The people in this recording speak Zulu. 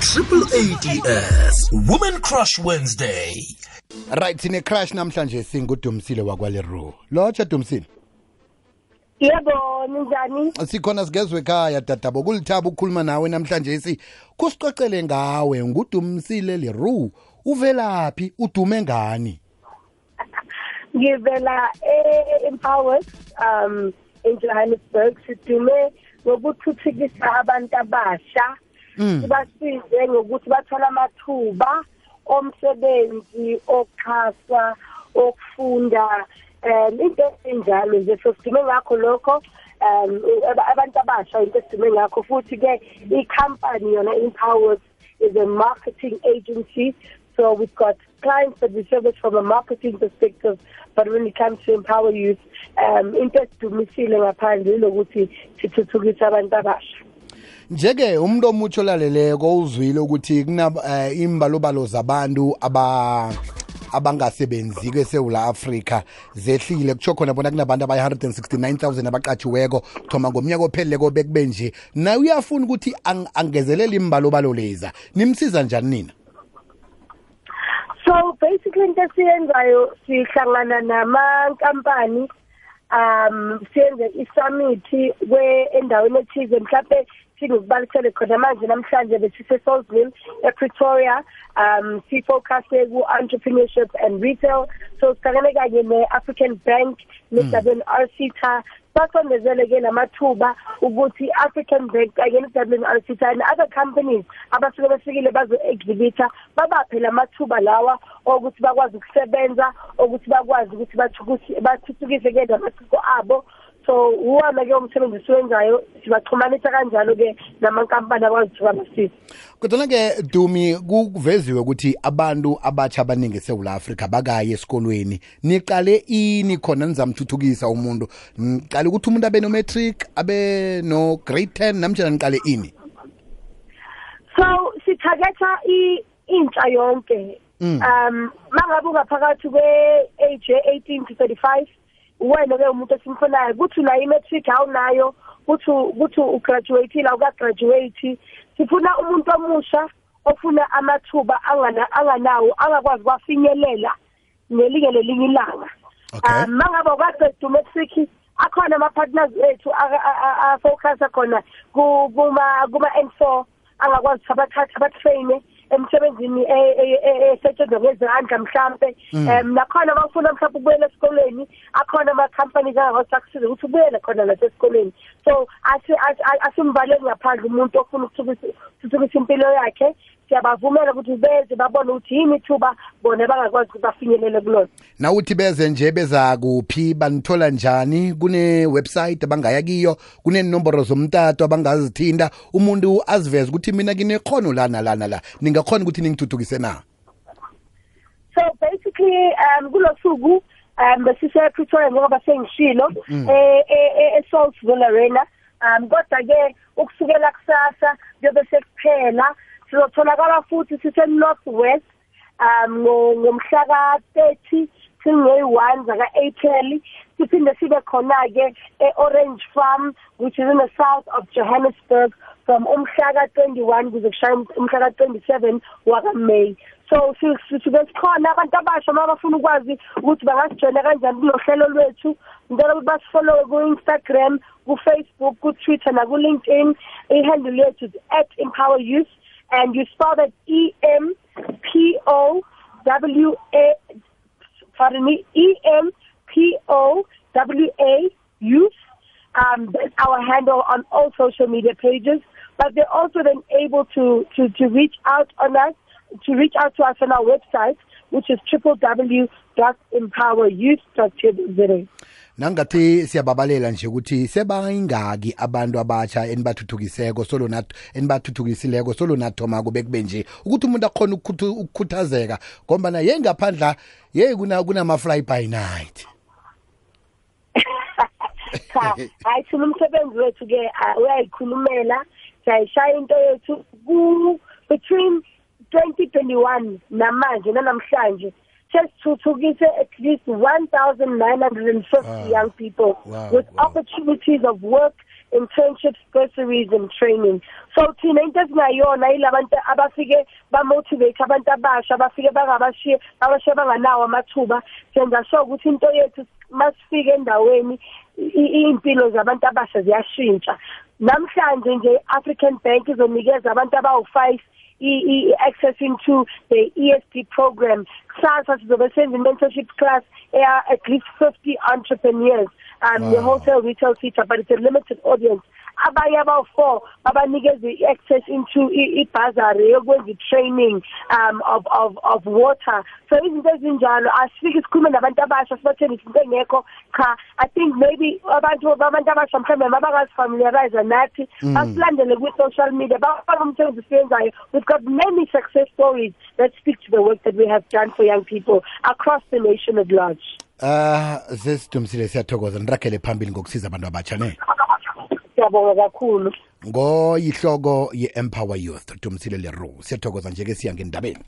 Triple ADS Women Crush Wednesday. right sine crash namhlanje singuDumsile wakwaleru lotsha Dumsile. Yebo, ninjani? sikhona sigezwe ekhaya dadabo kulithaba ukukhuluma nawe namhlanje si. Kusicocele ngawe ngudumsile leru uvelaphi? Udume ngani? Ngivela e-Empowered um in Johannesburg sidume ngokuthuthukisa abantu abasha. Sibasize ngokuthi bathola amathuba omsebenzi oxhaswa okufunda um into enjalo nje. So ngakho lokho um ab- abantu abasha into esidume ngakho. Futhi ke i-company yona empowered is a marketing agency. So we've got clients that we service from a marketing perspective but when it comes to empower youth um into esidumisile ngaphandle ilokuthi sithuthukise abantu abasha njeke umuntu omutsho laleleko uzwile ukuthi eh, imbalobalo zabantu aba abangasebenzi kweSouth Africa zehlile. Kutsho khona bona kunabantu abayi 169000 abaqatshiweko thoma ngomnyaka opheleleko bekube nje naye uyafuna ukuthi ang- angezelele imbalobalo leza. Nimsiza njani nina? So basically into esiyenzayo sihlangana namankampani um siyenze i-summit endaweni ethize. Mhlawumbe sinokubalisele khona manje namhlanje besise Salisbury ePretoria um sifocuse ku-entrepreneurship and retail. So sihlangane kanye ne-African Bank ne-WRC ta basondezele ke lamathuba ukuthi African Bank kanye ne-WRC ta and other companies abasuke befikile bazo-exhibita babaphe lamathuba lawa okuthi bakwazi ukusebenza ukuthi bakwazi ukuthi bathukuthi- bathuthukise ke namasiko abo. So uwona ke umsebenzi siwenzayo sibaxhumanisa kanjalo-ke namankampani akwazi ukuthi bamasize kodwa ke dumi kuveziwe ukuthi abantu abatsha abaningi eSouth Africa bakaye esikolweni. Niqale ini khona nizamthuthukisa umuntu. Niqale ukuthi umuntu abe no matric abe no grade 10 namtjana niqale ini? So sithagetha i- intsha yonke. Um mangabe ungaphakathi kwe-age ye-18 to 35 wena ke umuntu esimfunayo kuthi unayo i-matric awunayo kuthi kuthi ugraduateile awukagraduate sifuna umuntu omusha ofuna amathuba angana- anganawo angakwazi kwafinyelela nelinye lelinye ilanga Okay. um mangabe ukaqeda umatric akhona ama-partners ethu afocusa khona ku- kuma kuma N4 angakwazi ukuthi abathathe abatraine emsebenzini e- e- e- esetshenzwa ngezandla mhlambe um nakhona bafuna mhlawumbe ukubuyela esikoleni akhona ama-companies angakwazi ukuthi ubuyele khona nasesikoleni so asi- asi- asi- asimvaleli ngaphandle umuntu ofuna ukuthuthukisa ukuthuthukisa impilo yakhe. Siyabavumela ukuthi beze babone ukuthi yini ithuba bona bangakwazi ukuthi bafinyelele kulona. Nawuthi beze nje beza kuphi banithola njani? Kune website abangaya kiyo kunenomboro zomtato abangazithinda umuntu aziveze ukuthi mina kinekhono lana lana la. Ningakhona ukuthi ningithuthukise na? So basically um kulosuku um besise Pretoria ngoba sengishilo eh eh eSaltsville Arena. Um kodwa ke ukusukela kusasa kuyobe sekuphela sizotholakala futhi sise North West um ngo- ngomhla ka 30 singeyi-1 zaka April siphinde sibe khona ke e-Orange Farm which is in the south of Johannesburg from umhla ka 21 kuze kushaya umhla ka 27 waka May so si- si- sibe sikhona abantu abasha mabafuna ukwazi ukuthi bangasijoyina kanjani kulohlelo lwethu. Ngicela ukuthi basifollowe ku-Instagram ku-Facebook ku-Twitter naku-LinkedIn. Ihandle yethu is at empower youth. And you spell that E M P O W A pardon me E M P O W A youth um that's our handle on all social media pages but they're also then able to to to reach out on us to reach out to us on our website which is www.empoweryouth.co.za nangathi siyababalela nje ukuthi sebayingaki abantu abatsha enibathuthukiseko solo nat enibathuthukisileko solo nathoma kube kube nje ukuthi umuntu akhona ukukhutu- ukukhuthazeka ngombana ye ngaphandla ye kuna kunama-fly by night. Cha hayi thina umsebenzi wethu ke ah, uyayikhulumela siyayishaya into yethu ku between 2021 namanje nanamhlanje sesithuthukise at least 1950 Wow. young people Wow, with wow. opportunities of work internships bursaries and training so thina into esingayona yilabantu abafike bamotivate abantu abasha abafike bangabashiye abashiye banganawo amathuba senza sure ukuthi into yethu masifike endaweni impilo zabantu abasha ziyashintsha. Namhlanje nje African Bank izonikeza abantu abawu5 i-access into the ESP program. Kusasa sizobe senza mentorship class at least 50 entrepreneurs um wow. the wholesale retail sector but it's a limited audience abanye abawu4 babanikeza access into ibazari yokwenza training um of of of water. So izinto ezinjalo asifike sikhulume nabantu abasha sibatheni izinto engekho cha. I think maybe abantu abantu abasha mhlawumbe mabangazifamiliarize nathi basilandele ku social media bafaka umsebenzi siyenzayo we've got many success stories that speak to the work that we have done for young people across the nation at large. Ah uh, sesidumisile siyathokoza. Niragele phambili ngokusiza abantu abatsha ne? Siyabonga kakhulu. Ngoyihloko ye-empower youth dumisile leru siyathokoza njeke siya ngendabeni.